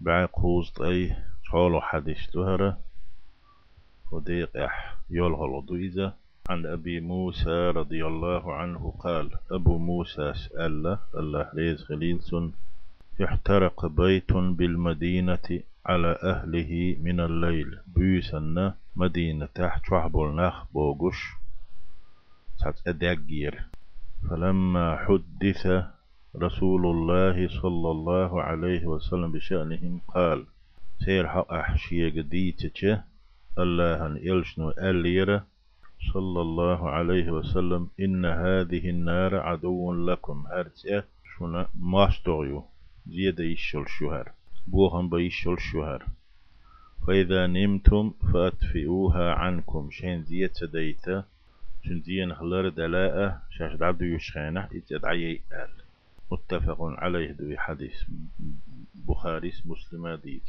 بعقوز أي قولوا حديث لهرة وديق أح يولغل دويزة عن أبي موسى رضي الله عنه قال أبو موسى سأل الله ريز خليلسون يحترق بيت بالمدينة على أهله من الليل بيسن مدينة تحت شعب نخ بوغش أدقير فلما حدث رسول الله صلى الله عليه وسلم بشأنهم قال سير حق أحشي قديتك الله أن إلشنو أليرة صلى الله عليه وسلم إن هذه النار عدو لكم هرتئ شنا ماستغيو زيادة يشل شهر بوهم بيشل شهر فإذا نمتم فأطفئوها عنكم شين زيادة سديتا شن زين خلر دلاء شاش دعدو يشخينه إتدعي آل متفق عليه دوي حديث بخاري مسلم ديت